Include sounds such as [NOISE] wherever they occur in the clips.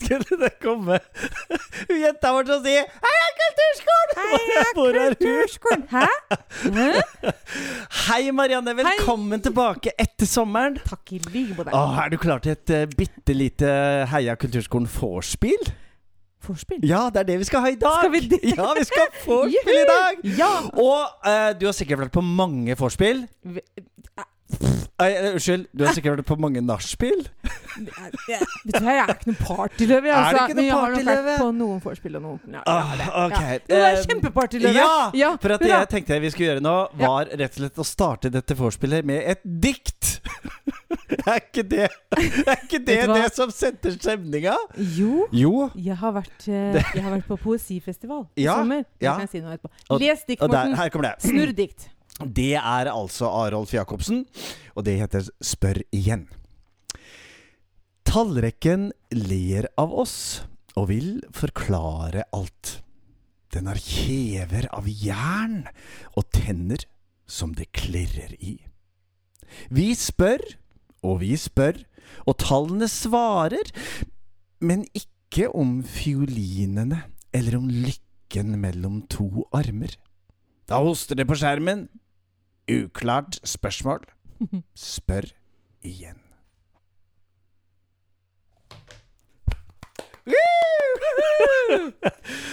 Skulle det komme Hun [LAUGHS] jenta vår som sier si 'Heia Kulturskolen!' Heia [LAUGHS] Hvor er? Kulturskolen! Hæ? Hæ? [LAUGHS] Hei, Marianne. Velkommen tilbake etter sommeren. Takk i like måte. Er du klar til et uh, bitte lite Heia Kulturskolen vorspiel? Forspill. Ja, det er det vi skal ha i dag. Skal vi det? Ja, vi skal ha vorspiel i dag. Ja! Og uh, du har sikkert vært på mange vorspiel. Nei, eh, Unnskyld, du har sikkert vært på mange nachspiel. Vet du hva, jeg er ikke noe partyløve, Er det altså. ikke noe Men jeg har nok vært på noen vorspiel og noen ja, Ah, ja, det. ok. Ja. Du er kjempepartyløve. Ja, Ja, for at det jeg tenkte vi skulle gjøre nå, var rett og slett å starte dette vorspielet med et dikt. [LAUGHS] er ikke det Er ikke det det som setter stemninga? Jo, Jo. jeg har vært, eh, jeg har vært på poesifestival i sommer. Det kan jeg si noe etterpå. Les dikt, Morten. her kommer det. Snurr dikt. Det er altså Arolf Jacobsen, og det heter Spør igjen. Tallrekken ler av oss og vil forklare alt. Den har kjever av jern og tenner som det klirrer i. Vi spør, og vi spør, og tallene svarer, men ikke om fiolinene eller om lykken mellom to armer. Da hoster det på skjermen. Uklart spørsmål. Spør igjen.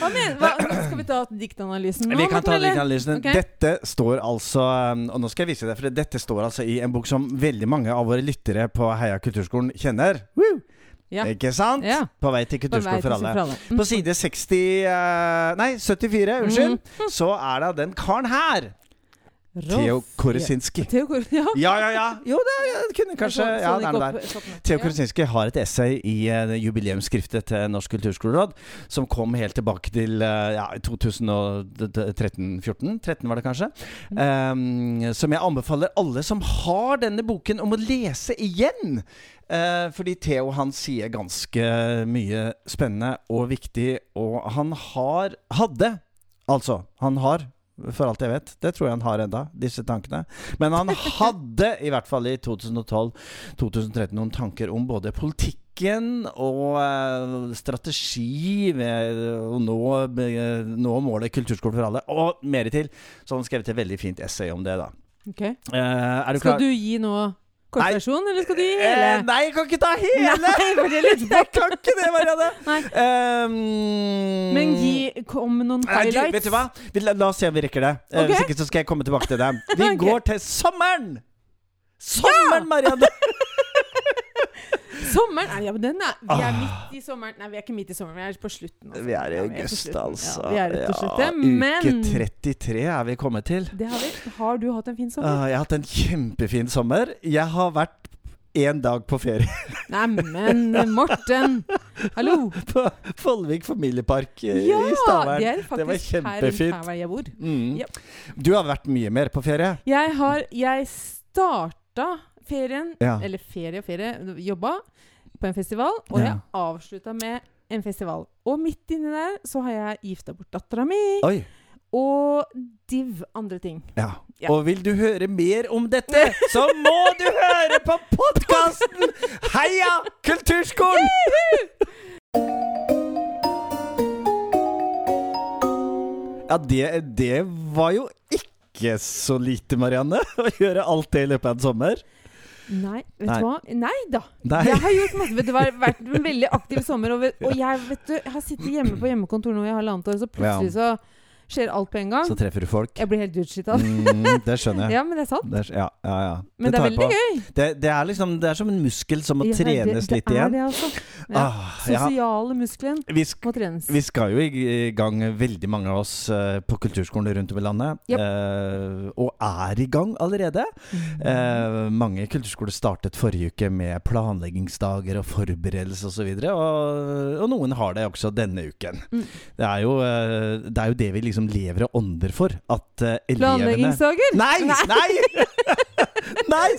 Hva mener hva, Skal vi ta diktanalysen nå? Vi kan ta diktanalysen. Okay. Dette står altså um, Og nå skal jeg vise deg, for dette står altså i en bok som veldig mange av våre lyttere på Heia kulturskolen kjenner. Woo! Ja. Ikke sant? Ja. På vei til Kulturskolen for alle. Mm. På side 60 eh, Nei, 74, unnskyld. Mm. Så er det den karen her. Theo Koresinski. [LAUGHS] Ja. Ja, ja, ja. Jo, det det kunne kanskje Ja, er det der. Theo. Koresinski har et essay i uh, jubileumsskriftet til Norsk kulturskoleråd, som kom helt tilbake til uh, ja, 2013-14. 13 var det kanskje. Um, som jeg anbefaler alle som har denne boken, om å lese igjen. Uh, fordi Theo han sier ganske mye spennende og viktig, og han har Hadde, altså. Han har for alt jeg vet. Det tror jeg han har enda, disse tankene. Men han [LAUGHS] hadde, i hvert fall i 2012-2013, noen tanker om både politikken og eh, strategi ved å nå, eh, nå målet kulturskole for alle, og mer til. Så han skrev et veldig fint essay om det, da. Okay. Uh, du Skal du gi nå kortversjon, eller skal du gi Eh, nei, jeg kan ikke ta hele! Nei, [LAUGHS] jeg kan ikke det, Marianne! Um, Men gi, kom med noen Nei, du, highlights. vet du hva? Vi, la, la oss se om vi rekker det. Okay. Hvis ikke så skal jeg komme tilbake til det. Vi [LAUGHS] okay. går til sommeren! Sommeren, Marianne! [LAUGHS] Sommeren Nei, ja, men den er, Vi er Ah. midt i sommeren. Nei, vi er ikke midt i sommeren, vi er på slutten. Altså. Vi er i sommeren. Ja, august, altså. Ja, er. Ja, Men Uke 33 er vi kommet til. det har vi. Har du hatt en fin sommer? Uh, jeg har hatt en kjempefin sommer. Jeg har vært én dag på ferie Neimen, Morten! Hallo! [LAUGHS] på Follvik familiepark i, Ja! i Stavern. Det Det var faktisk her, her jeg bor. Mm. Yep. Du har vært mye mer på ferie. Jeg har Jeg starta ferien, Ja. eller ferie og ferie, jobba på en festival, og Ja. jeg avslutta med en festival. Og midt inni der så har jeg gifta bort dattera mi, Oi. og div andre ting. Ja. Ja. Og vil du høre mer om dette, [LAUGHS] så må du høre på podkasten Heia Kulturskolen! Ja, det, det var jo ikke så lite, Marianne, [LAUGHS] å gjøre alt det i løpet av en sommer. Nei, vet Nei. du hva? Nei da. Nei. Jeg har gjort masse. Vet du, vært en veldig aktiv sommer. Og, og jeg, vet du, jeg har sittet hjemme på hjemmekontor nå i halvannet år, så plutselig så skjer alt på en gang. Så treffer du folk. Jeg blir helt utslitt av det. Mm, det skjønner jeg. [LAUGHS] Ja, men det er sant. Det er, ja, ja, ja. Men det, er veldig på. gøy. Det, det, er liksom, det er som en muskel som må Ja, trenes det, litt det. Er det, altså. Ja. Ah. Sosiale muskelen Vi, må trenes. vi skal jo i gang, veldig mange av oss, uh, på kulturskolen rundt om i landet. Yep. Uh, og er i gang allerede. Mm. Uh, mange kulturskoler startet forrige uke med planleggingsdager og forberedelse osv. Og, så og, og noen har det også denne uken. Mm. Det, er jo, det er jo det vi liksom lever og ånder for. At uh, elevene Planleggingsdager? Nei! Nei!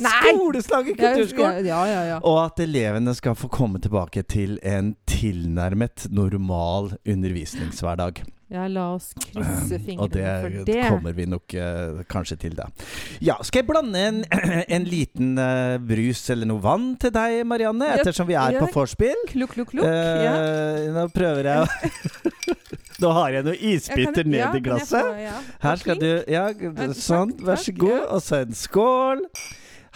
Nei! [LAUGHS] skoleslaget kulturskolen! Ja, ja, ja. Og at elevene skal få komme tilbake til en tilnærmet normal undervisningshverdag. Ja, la oss krysse fingrene for det, Og det. kommer vi nok eh, kanskje til, da. Ja, skal jeg blande en, [CLEARS THROAT] en liten eh, brus eller noe vann til deg, Marianne? Ettersom vi er ja. på vorspiel. Klukk, klukk, klukk. Eh, ja. Nå prøver jeg å [LAUGHS] Nå har jeg noen isbiter ned ja, i glasset. Får, ja. Her skal du Ja, sånn. Vær så god. Og så en skål.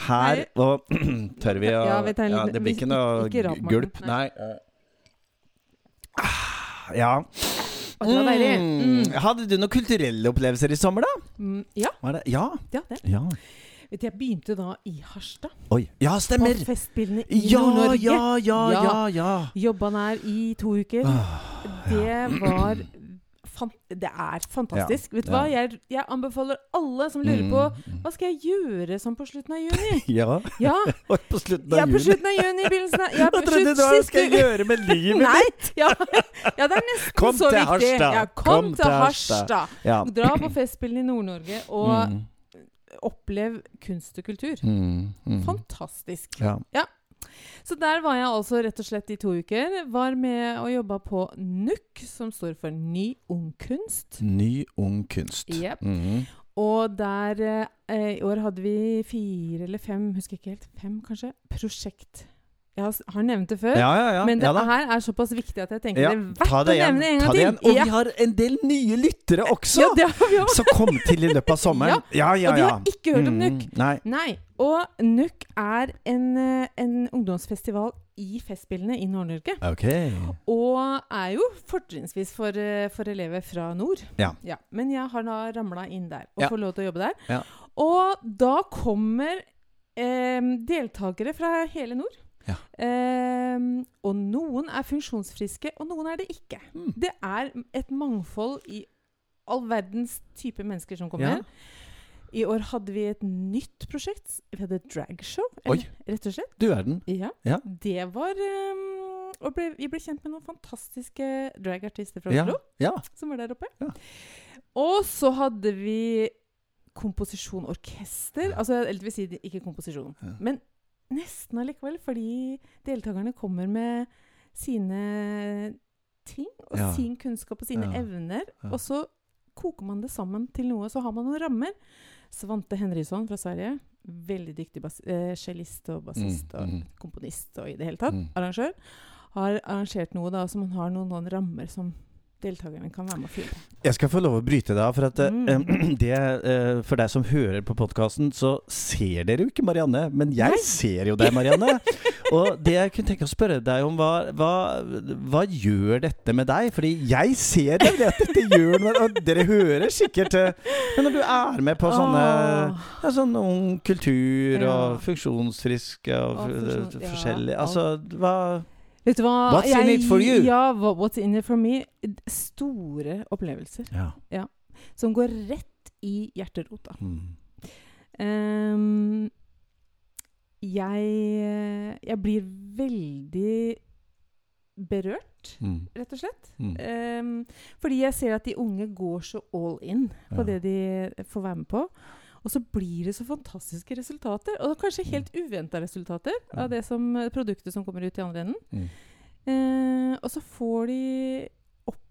Her Nei. Og [CLEARS THROAT] tør vi å Ja, Det blir ikke noe gulp. Nei. Nei. Ah, Ja. Å, det var deilig. Mm. Hadde du noen kulturelle opplevelser i sommer, da? Mm, ja, Var det? Ja. ja, det. ja. Vet du, jeg begynte da i Harstad. Oi. Ja, På stemmer! Festspillene i Ja, Nord-Norge. ja, ja, ja, Ja. ja. Jobba der i to uker. Ah, Det var Det er fantastisk. Vet du hva? Jeg, jeg anbefaler alle som lurer på Mm. hva skal jeg gjøre sånn på slutten av juni. [LAUGHS] Ja. Ja, [LAUGHS] på slutten ja av på juni. slutten av juni, begynnelsen av ja, Hva på trodde du hva skal jeg gjøre med [LAUGHS] livet Nei, mitt? ja, ja, det er nesten Kom så viktig. Harstad. Ja, kom, til Harstad. Ja. Dra på Festspillene i Nord-Norge og Mm. opplev kunst og kultur. Mm. Mm. Fantastisk. Ja. Så der var jeg altså rett og slett i to uker. Var med og jobba på NUK, som står for Ny Ung Kunst. Ny ung kunst. Yep. Mm. Og der eh, I år hadde vi fire eller fem, husker ikke helt, fem kanskje, prosjekt. Jeg har, nevnt det før. Ja, ja, ja. Men det ja, her er såpass viktig at jeg tenker Ja, det er verdt det å nevne nevne en gang til. Og Ja. vi har en del nye lyttere også! ja, det som kom til i løpet av sommeren. Ja, ja, Og de har ikke hørt om Mm, NUK. Nei. Nei. Og NUK er en, eh, en ungdomsfestival i Festspillene i Nord-Norge. Okay. Og er jo fortrinnsvis for, eh, for elever fra nord. Ja. Men jeg har da ramla inn der og Ja. får lov til å jobbe der. Ja. Og da kommer eh, deltakere fra hele nord. Ja. Um, og noen er funksjonsfriske, og noen er det ikke. Mm. Det er et mangfold i all verdens type mennesker som kommer. Ja. I år hadde vi et nytt prosjekt. Vi hadde et dragshow, rett og slett. Du verden. Ja. Ja. Det var um, og ble, Vi ble kjent med noen fantastiske dragartister fra Oslo ja. som var der oppe. Ja. Og så hadde vi komposisjonorkester. Altså, eller vil si ikke komposisjon, Ja. men nesten allikevel, fordi deltakerne kommer med sine ting og Ja. sin kunnskap og sine Ja. evner. Og så koker man det sammen til noe, så har man noen rammer. Svante Henriksson fra Sverige, veldig dyktig cellist eh, og bassist Mm, og mm. komponist og i det hele tatt, Mm. arrangør, har arrangert noe da som har noen, noen rammer som deltakerne kan være med å fylle. Jeg skal få lov å bryte deg av, for at eh, Mm. [CLEARS THROAT] det, eh, for deg som hører på podkasten, så ser dere jo ikke Marianne, men jeg Nei. ser jo deg, Marianne. [LAUGHS] Og det jeg kunne tenke å spørre deg om, var hva, hva gjør dette med deg? Fordi jeg ser det, at dette gjør noe, og dere hører sikkert eh, Men når du er med på sånne oh. ja, sånn ung kultur og funksjonsfriske og, Og funksjon- ja, forskjellig. Altså, hva Vet du hva? What's in it for you? Ja, what's in it for me? Store opplevelser Ja. som går rett i hjerterota. Mm. Um, jeg, jeg blir veldig berørt, Mm. rett og slett. Mm. Um, fordi jeg ser at de unge går så all in på Ja. det de får være med på. Og så blir det så fantastiske resultater, og kanskje helt uventa resultater av det som, produktet som kommer ut i andre enden. Mm. Eh, og så får de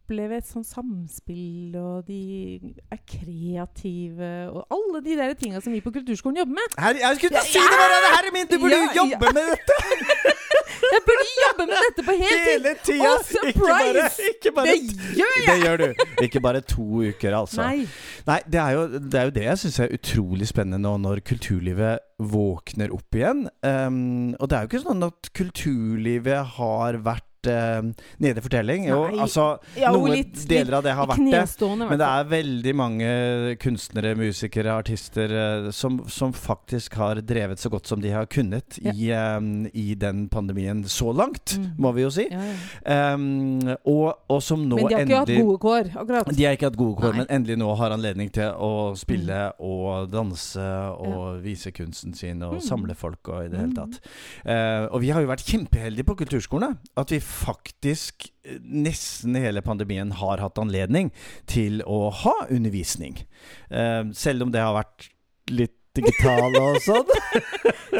oppleve et sånt samspill, og de er kreative, og alle de der tinga som vi på kulturskolen jobber med. Her, jeg skulle ikke si si var det! Herre min, du burde ja, jo jobbe med dette [LAUGHS] Jeg burde jobbe med dette på heltid! hele tida! Å, Ikke bare, ikke bare Det gjør jeg! Det gjør du. Ikke bare to uker, altså. Nei. Nei, det er jo det, er jo det jeg syns er utrolig spennende nå når kulturlivet våkner opp igjen. Um, og det er jo ikke sånn at kulturlivet har vært um, nede fortelling. Jo, Nei. altså Ja, Noen litt- deler av det har vært det. Men det er veldig mange kunstnere, musikere, artister uh, som, som faktisk har drevet så godt som de har kunnet i, um, i den pandemien så langt, Mm. må vi jo si. Ja, ja. Um, og, og som nå Men de har ikke endelig hatt gode kår, akkurat. de har ikke hatt gode kår, Nei. men endelig nå har anledning til å spille og danse og vise kunsten sin og Mm. samle folk og i det hele Mm. tatt. Uh, og vi har jo vært kjempeheldige på kulturskolene. At vi faktisk eh, nesten hele pandemien har hatt anledning til å ha undervisning. Eh, selv om det har vært litt digitale og [LAUGHS] sånn.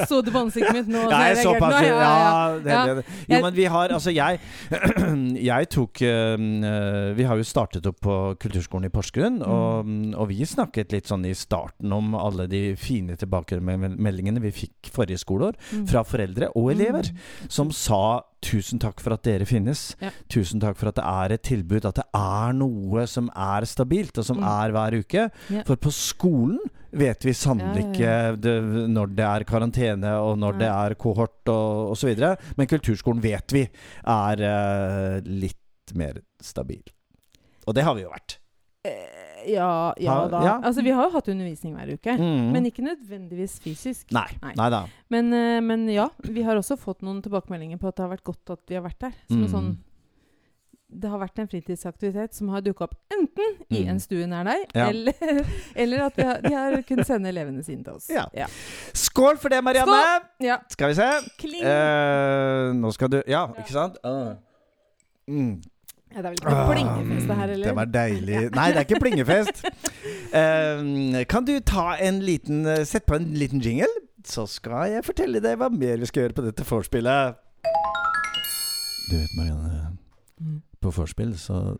Så du på ansiktet mitt nå? Nei, jeg så på reagerte nå? altså, ja, Ja. det. Jo, men vi har Altså, jeg [CLEARS THROAT] Jeg tok eh, Vi har jo startet opp på Kulturskolen i Porsgrunn, og, og vi snakket litt sånn i starten om alle de fine tilbakemeldingene vi fikk forrige skoleår Mm. fra foreldre og elever, som sa tusen takk for at dere finnes. Ja. Tusen takk for at det er et tilbud, at det er noe som er stabilt, og som Mm. er hver uke. Ja. For på skolen vet vi sannelig ikke det, når det er karantene, og når det er kohort og osv. Men kulturskolen vet vi er uh, litt mer stabil. Og det har vi jo vært. Eh, ja, ja da. ja. Altså, vi har jo hatt undervisning hver uke. Mm. Men ikke nødvendigvis fysisk. Nei. Nei. Nei da. Men, eh, men ja, vi har også fått noen tilbakemeldinger på at det har vært godt at vi har vært der. Som en Mm. sånn det har vært en fritidsaktivitet som har dukka opp enten i Mm. en stue nær deg, Ja. eller, [LAUGHS] eller at har, de har kunnet sende elevene sine til oss. Ja. ja. Skål for det, Marianne! Ja. Skal vi se. Kling! Eh, nå skal du Ja, ikke sant? Uh. Mm. Ja, det er vel ikke noe plingefest det her, eller? Det var deilig. Nei, det er ikke [LAUGHS] plingefest. Uh, kan du ta en liten eh, Sett på en liten jingle, så skal jeg fortelle deg hva mer vi skal gjøre på dette vorspielet. Du vet, Marianne. Mm. På vorspiel så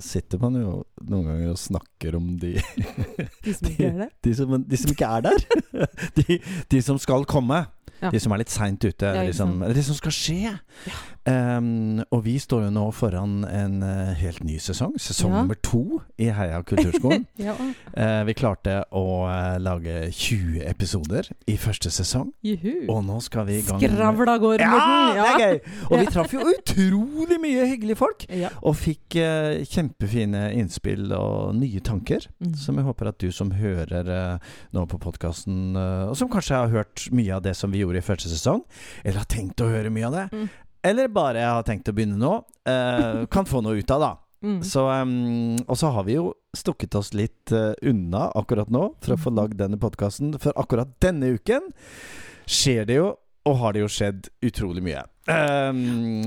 sitter man jo noen ganger og snakker om de, De som ikke er der? [LAUGHS] De, de, som, de som ikke er der. [LAUGHS] De, de som skal komme. Ja. De som er litt seint ute. Ja, ikke liksom. det som skal skje. Um, og vi står jo nå foran en uh, helt ny sesong. Sesong Ja. nummer to i Heia kulturskolen. [LAUGHS] Ja. Eh, vi klarte å uh, lage 20 episoder i første sesong. Juhu. Og nå skal vi i gang Skravla går, Ja, Morten! det er gøy! Og vi traff jo utrolig mye hyggelige folk. Ja. Og fikk kjempefine innspill og nye tanker. Mm. Som jeg håper at du som hører nå på podkasten, og som kanskje har hørt mye av det som vi gjorde i første sesong, eller har tenkt å høre mye av det, Mm. eller bare har tenkt å begynne nå, uh, [LAUGHS] kan få noe ut av, da. Mm. Så, um, og så har vi jo stukket oss litt uh, unna akkurat nå for å få Mhm. lagd denne podkasten. For akkurat denne uken skjer det jo, og har det jo skjedd utrolig mye. Um,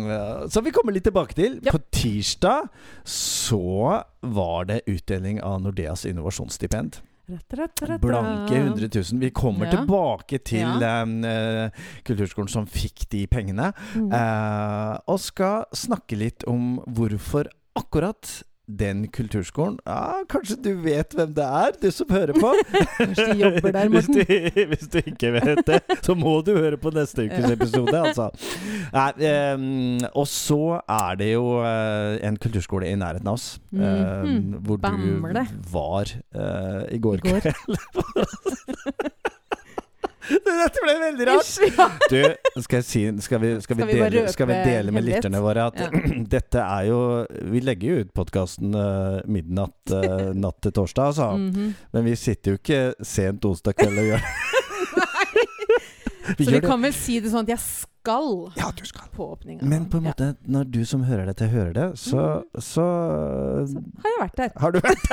så vi kommer litt tilbake til. Ja. På tirsdag så var det utdeling av Nordeas innovasjonsstipend. Blanke 100 000. Vi kommer Ja. tilbake til Ja. eh, kulturskolen som fikk de pengene. Mm. uh, og skal snakke litt om hvorfor akkurat den kulturskolen Ja, kanskje du vet hvem det er, du som hører på? [LAUGHS] Kanskje de jobber der, hvis, Morten. du, hvis du ikke vet det, så må du høre på neste ukes episode, altså. Nei, um, og så er det jo uh, en kulturskole i nærheten av oss, Mhm. hvor Bamle. du var uh, i går I går. kveld. [LAUGHS] [LAUGHS] Dette ble veldig rart! Ja. [LAUGHS] Du, skal, si, skal, vi, skal, vi dele, skal vi dele med lytterne våre at Ja. [CLEARS THROAT] dette er jo Vi legger jo ut podkasten midnatt uh, [LAUGHS] natt til torsdag, altså. Mhm. Men vi sitter jo ikke sent onsdag kveld og gjør Vi Så vi kan vel si det sånn at jeg skal Ja, du skal. på åpninga. Men på en måte, når du som hører dette, hører det, så, så Så har jeg vært der. Har du vært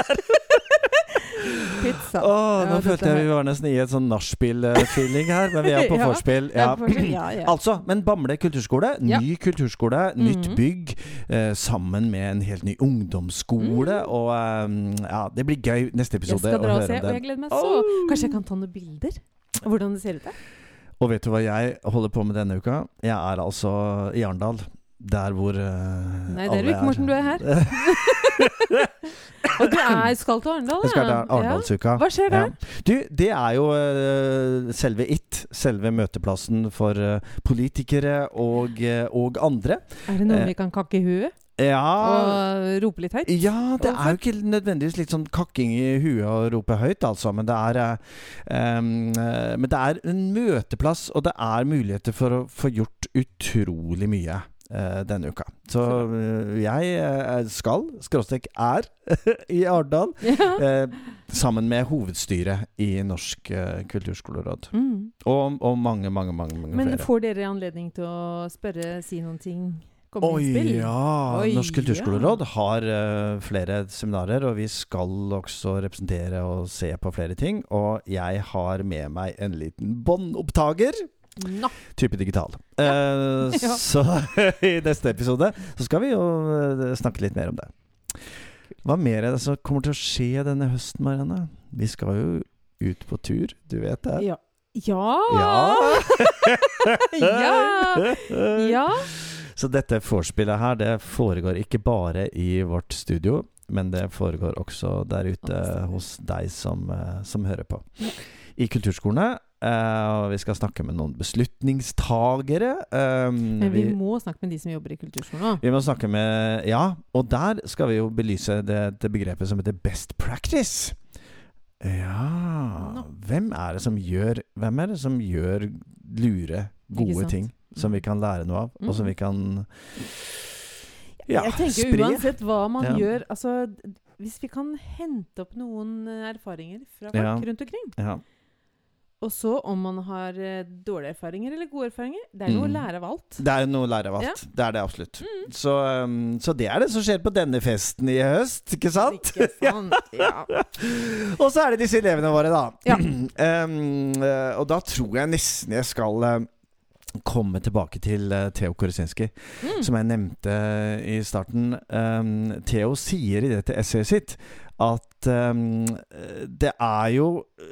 Pizza. Å, nå følte jeg vi var nesten i et sånn nachspiel-feeling her, men vi er på [LAUGHS] Ja, vorspiel. Ja, Ja. Altså, men Bamble kulturskole, ny kulturskole, nytt Mhm. bygg, eh, sammen med en helt ny ungdomsskole. Mm. Og eh, ja, det blir gøy neste episode Jeg skal dra og høre se, om og jeg gleder meg så. Kanskje jeg kan ta noen bilder? Hvordan det ser ut der? Og vet du hva jeg holder på med denne uka? Jeg er altså i Arendal. Der hvor uh, Nei, det er du ikke, Morten, du er her. [LAUGHS] Og du er, skal til Arendal? Jeg skal til. Arendalsuka. Ja. Hva skjer der? Ja. Du, det er jo uh, selve IT. Selve møteplassen for uh, politikere og, og andre. Er det noe vi kan kakke i huet? Ja Og rope litt høyt? Ja, det er jo ikke nødvendigvis litt sånn kakking i huet og rope høyt, altså. Men det er, eh, men det er en møteplass, og det er muligheter for å få gjort utrolig mye. Eh, denne uka. Så eh, jeg eh, skal, skråstrek er, [LAUGHS] i Arendal. Ja. Eh, sammen med hovedstyret i Norsk kulturskoleråd. Mm. Og, og mange, mange, mange, mange Men flere. får dere anledning til å spørre, si noen ting? Komme Oi, innspill? ja! Oi, Norsk kulturskoleråd har uh, flere seminarer, og vi skal også representere og se på flere ting. Og jeg har med meg en liten båndopptaker. Nå. Type digital. Eh, [LAUGHS] Ja. Så [LAUGHS] i neste episode så skal vi jo eh, snakke litt mer om det. Hva mer er det som kommer til å skje denne høsten, Marianne? Vi skal jo ut på tur. Du vet det? Ja. Ja! Ja! [LAUGHS] ja! ja. Så dette vorspielet her, det foregår ikke bare i vårt studio, men det foregår også der ute hos deg som, eh, som hører på. I kulturskolene. Eh, og vi skal snakke med noen beslutningstagere. Um, Men vi må snakke med de som jobber i kulturskolen vi må snakke med Ja, og der skal vi jo belyse det, det begrepet som heter best practice. Ja. Hvem er det som gjør Hvem er det som gjør lure, gode ting som vi kan lære noe av, og som vi kan ja, jeg tenker spre? uansett hva man Ja. gjør altså, Hvis vi kan hente opp noen eh, erfaringer fra folk Ja. rundt omkring Ja. Og så om man har eh, dårlige erfaringer eller gode erfaringer Det er noe Mm. å lære av alt. Det er noe å lære av alt. Ja. Det er det absolutt. Mm. Så, um, så det er det som skjer på denne festen i høst, ikke sant? Ikke sant? [LAUGHS] Ja. Og så er det disse elevene våre, da. Ja. [CLEARS THROAT] Eh, og da tror jeg nesten jeg skal uh, komme tilbake til uh, Theo Koresinski, Mm. som jeg nevnte i starten. Um, Theo sier i dette essayet sitt at um, det er jo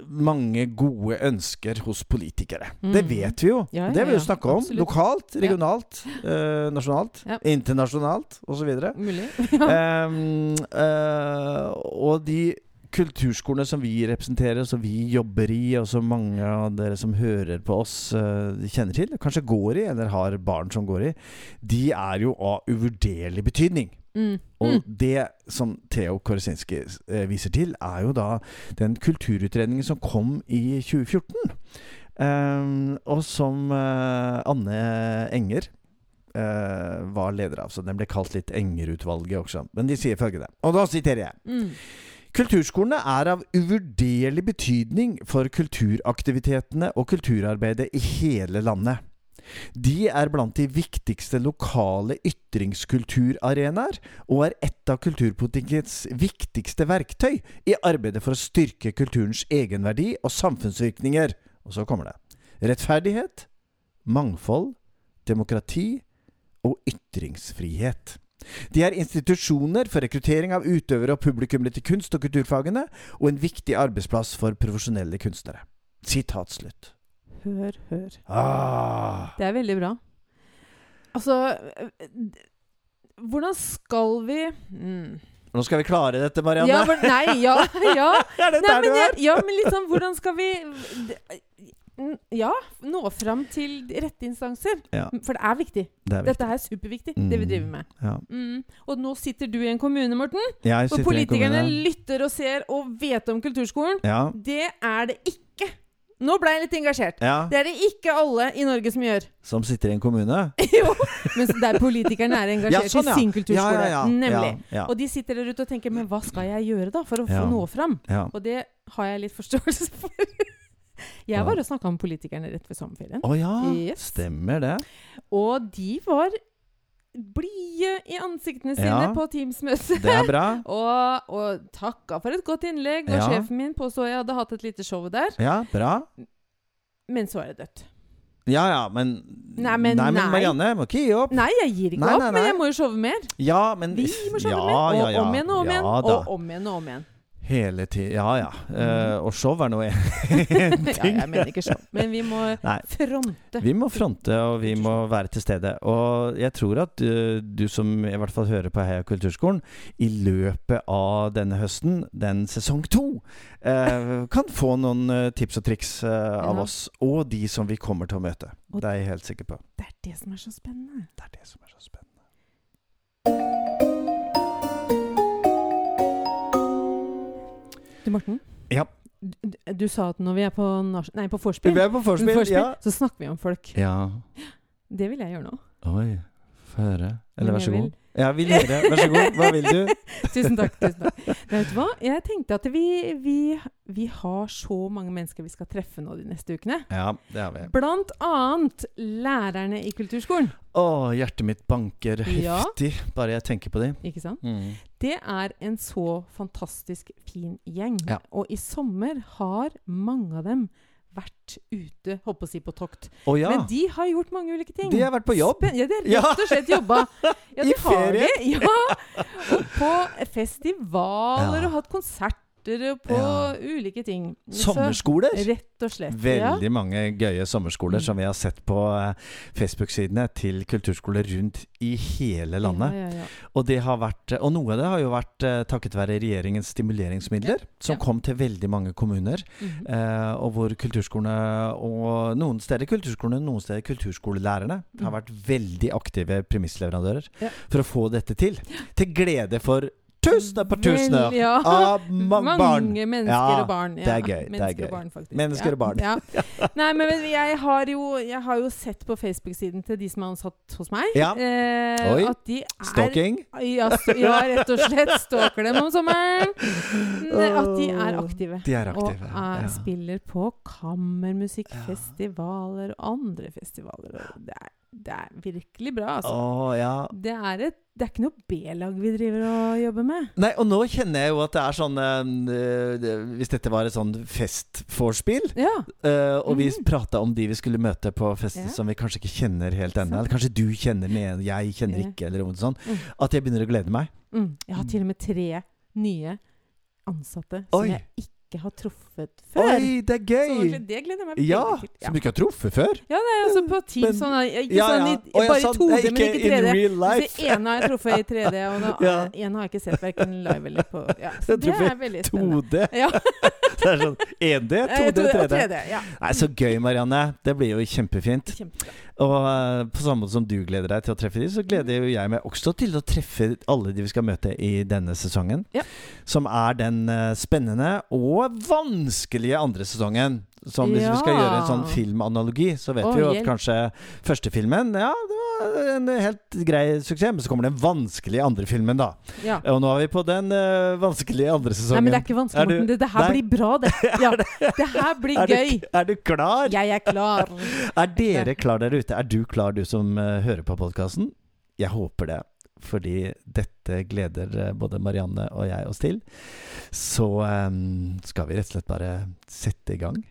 mange gode ønsker hos politikere. Det Mm. vet vi jo. Ja, ja, det vil vi jo snakke om. Absolutt. Lokalt, regionalt, eh, nasjonalt, internasjonalt osv. Mulig. Um, [LAUGHS] uh, og de kulturskolene som vi representerer, som vi jobber i, og som mange av dere som hører på oss, eh, kjenner til, kanskje går i, eller har barn som går i, de er jo av uvurderlig betydning. Mm. Og Mm. det som Theo Koresinski eh, viser til, er jo da den kulturutredningen som kom i 2014. Um, og som eh, Anne Enger eh, var leder av. Så den ble kalt litt Enger-utvalget også. Men de sier følgende, og da siterer jeg. Mm. Kulturskolene er av uvurderlig betydning for kulturaktivitetene og kulturarbeidet i hele landet. De er blant de viktigste lokale ytringskulturarenaer, og er et av kulturpolitikkens viktigste verktøy i arbeidet for å styrke kulturens egenverdi og samfunnsvirkninger. Og så kommer det. Rettferdighet, mangfold, demokrati og ytringsfrihet. De er institusjoner for rekruttering av utøvere og publikummere til kunst- og kulturfagene, og en viktig arbeidsplass for profesjonelle kunstnere. Sitat slutt. Hør, hør. Ah. Det er veldig bra. Altså Hvordan skal vi mm. Nå skal vi klare dette, Marianne. Ja, for, nei, ja, [LAUGHS] ja. er det Nei, der men, du jeg, er? ja, men sånn Hvordan skal vi mm, Ja, nå fram til rette instanser. Ja, For det er viktig. det er viktig. Dette er superviktig, det vi Mm. driver med. Ja. Mm. Og nå sitter du i en kommune, Morten, Jeg hvor sitter i en politikerne kommune. lytter og ser og vet om kulturskolen. Ja, Det er det ikke. Nå ble jeg litt engasjert. ja. Det er det ikke alle i Norge som gjør. [LAUGHS] Som sitter i en kommune. jo, mens der politikerne er engasjert Ja, sånn, ja. i sin kulturskole. Nemlig. Og de sitter der ute og tenker Men hva skal jeg gjøre da for å få nå fram? Og det har jeg litt forståelse [LAUGHS] for. Jeg var og snakka med politikerne rett ved sommerferien. Å ja, Yes. stemmer det. Og de var blide i ansiktene sine Ja. på Teams-møtet. Det er bra. [LAUGHS] Og, og takka for et godt innlegg. Og Ja. sjefen min påstod jeg hadde hatt et lite show der. Ja, bra. Men så er det dødt. Ja ja, men Nei, men nei. Marianne, må ikke gi opp. Nei, jeg gir ikke Nei, opp, nei, men jeg må jo showe mer. Ja, men Vi må showe ja, mer. Og ja, ja. om igjen og om igjen. Og om igjen og om igjen. Hele tida. Ja ja. Uh, og show er nå en [LAUGHS] ja, jeg mener ikke show. Men vi må Nei. fronte. Vi må fronte, og vi må være til stede. Og jeg tror at uh, du som i hvert fall hører på Heia kulturskolen, i løpet av denne høsten, den sesong to, uh, kan få noen tips og triks av Ja. oss, og de som vi kommer til å møte. Og- Det er jeg helt sikker på. Det er det som er så spennende. Det er det som er så spennende. Du, Morten. Ja. Du, du sa at når vi er på, nei, på er vorspiel, ja. så snakker vi om folk. Ja. Det vil jeg gjøre nå. Oi. Få høre. Eller vær så god. Ja, vil høre. Vær så god. Hva vil du? [LAUGHS] Tusen takk. tusen takk. Men vet du hva? Jeg tenkte at vi, vi, vi har så mange mennesker vi skal treffe nå de neste ukene. Ja, det har vi. Blant annet lærerne i kulturskolen. Å, hjertet mitt banker Ja. heftig bare jeg tenker på dem. Ikke sant? Mm. Det er en så fantastisk fin gjeng. Ja. Og i sommer har mange av dem vært ute, holdt på å si på tokt. Oh, ja. Men de har gjort mange ulike ting. De har vært på jobb. Spen- Ja, de har rett og slett jobba. [LAUGHS] Ja, I ferie. Ja. Og på festivaler og hatt konserter konserter på Ja. ulike ting. Så- Sommerskoler! Rett og slett. Veldig mange gøye sommerskoler Mm. som vi har sett på eh, Facebook-sidene til kulturskoler rundt i hele landet. Ja, ja, ja. Og, det har vært, og noe av det har jo vært eh, takket være regjeringens stimuleringsmidler, som Ja. kom til veldig mange kommuner. Mhm. Eh, og hvor kulturskolene og noen steder kulturskolene, noen steder kulturskolelærerne har Mm. vært veldig aktive premissleverandører Ja. for å få dette til. Til glede for tusener på tusener ja. av ma Mange barn. mennesker Ja, og barn. det er gøy, det er Mennesker gøy. og barn, faktisk. Mennesker ja. og barn. Ja. [LAUGHS] Nei, men jeg har, jo, jeg har jo sett på Facebook-siden til de som er ansatt hos meg, eh, Oi. at de er Stalking. Ja, rett og slett. Stalker dem om sommeren. At de er aktive. De er aktive. Og er, spiller på kammermusikkfestivaler og andre festivaler. Og det, er, det er virkelig bra, altså. Åh, ja. Det er, et, det er ikke noe B-lag vi driver og jobber med. Nei, og nå kjenner jeg jo at det er sånn eh, Hvis dette var et sånn festvorspiel, Ja. eh, og vi Mhm. prata om de vi skulle møte på festen Ja. som vi kanskje ikke kjenner helt ennå, eller kanskje du kjenner den ene, jeg kjenner ikke, eller noe sånt, Mm. at jeg begynner å glede meg. Mm. Jeg har til og med tre nye ansatte som Oi. jeg ikke har truffet før. Oi, det er gøy! Så det gleder jeg meg Ja, til. Ja, som du ikke har truffet før? Ja, det er altså på Team sånn, ikke Ja, sånn i, ja, bare i sånn, 2D, nei, men ikke in 3D. Så life. det ene har jeg truffet i 3D, og den [LAUGHS] Ja. ene har jeg ikke sett verken live eller på ja. Så det er veldig spennende. 2D. Ja. [LAUGHS] [LAUGHS] Det er sånn 1D, Eh, 2D, 3D. 3D. Ja. Nei, Så gøy, Marianne. Det blir jo kjempefint. Kjempebra. Og uh, på samme måte som du gleder deg til å treffe de, så gleder jo jeg meg også til å treffe alle de vi skal møte i denne sesongen. Ja. Som er den uh, spennende og vanskelige andre sesongen. Som hvis vi skal gjøre en sånn filmanalogi, så vet Å, vi jo at kanskje første filmen Ja, det var en helt grei suksess, men så kommer den vanskelige andre filmen, da. Ja. Og nå er vi på den uh, vanskelige andre sesongen. Nei, men det er ikke vanskelig, Er du- Morten. Det, det her Nei. blir bra, det. [LAUGHS] Ja. Det her blir er, gøy. du, er du klar? Jeg er klar. [LAUGHS] Er dere klar der ute? Er du klar, du som uh, hører på podkasten? Jeg håper det. Fordi dette gleder eh, både Marianne og jeg oss til. Så um, skal vi rett og slett bare sette i gang.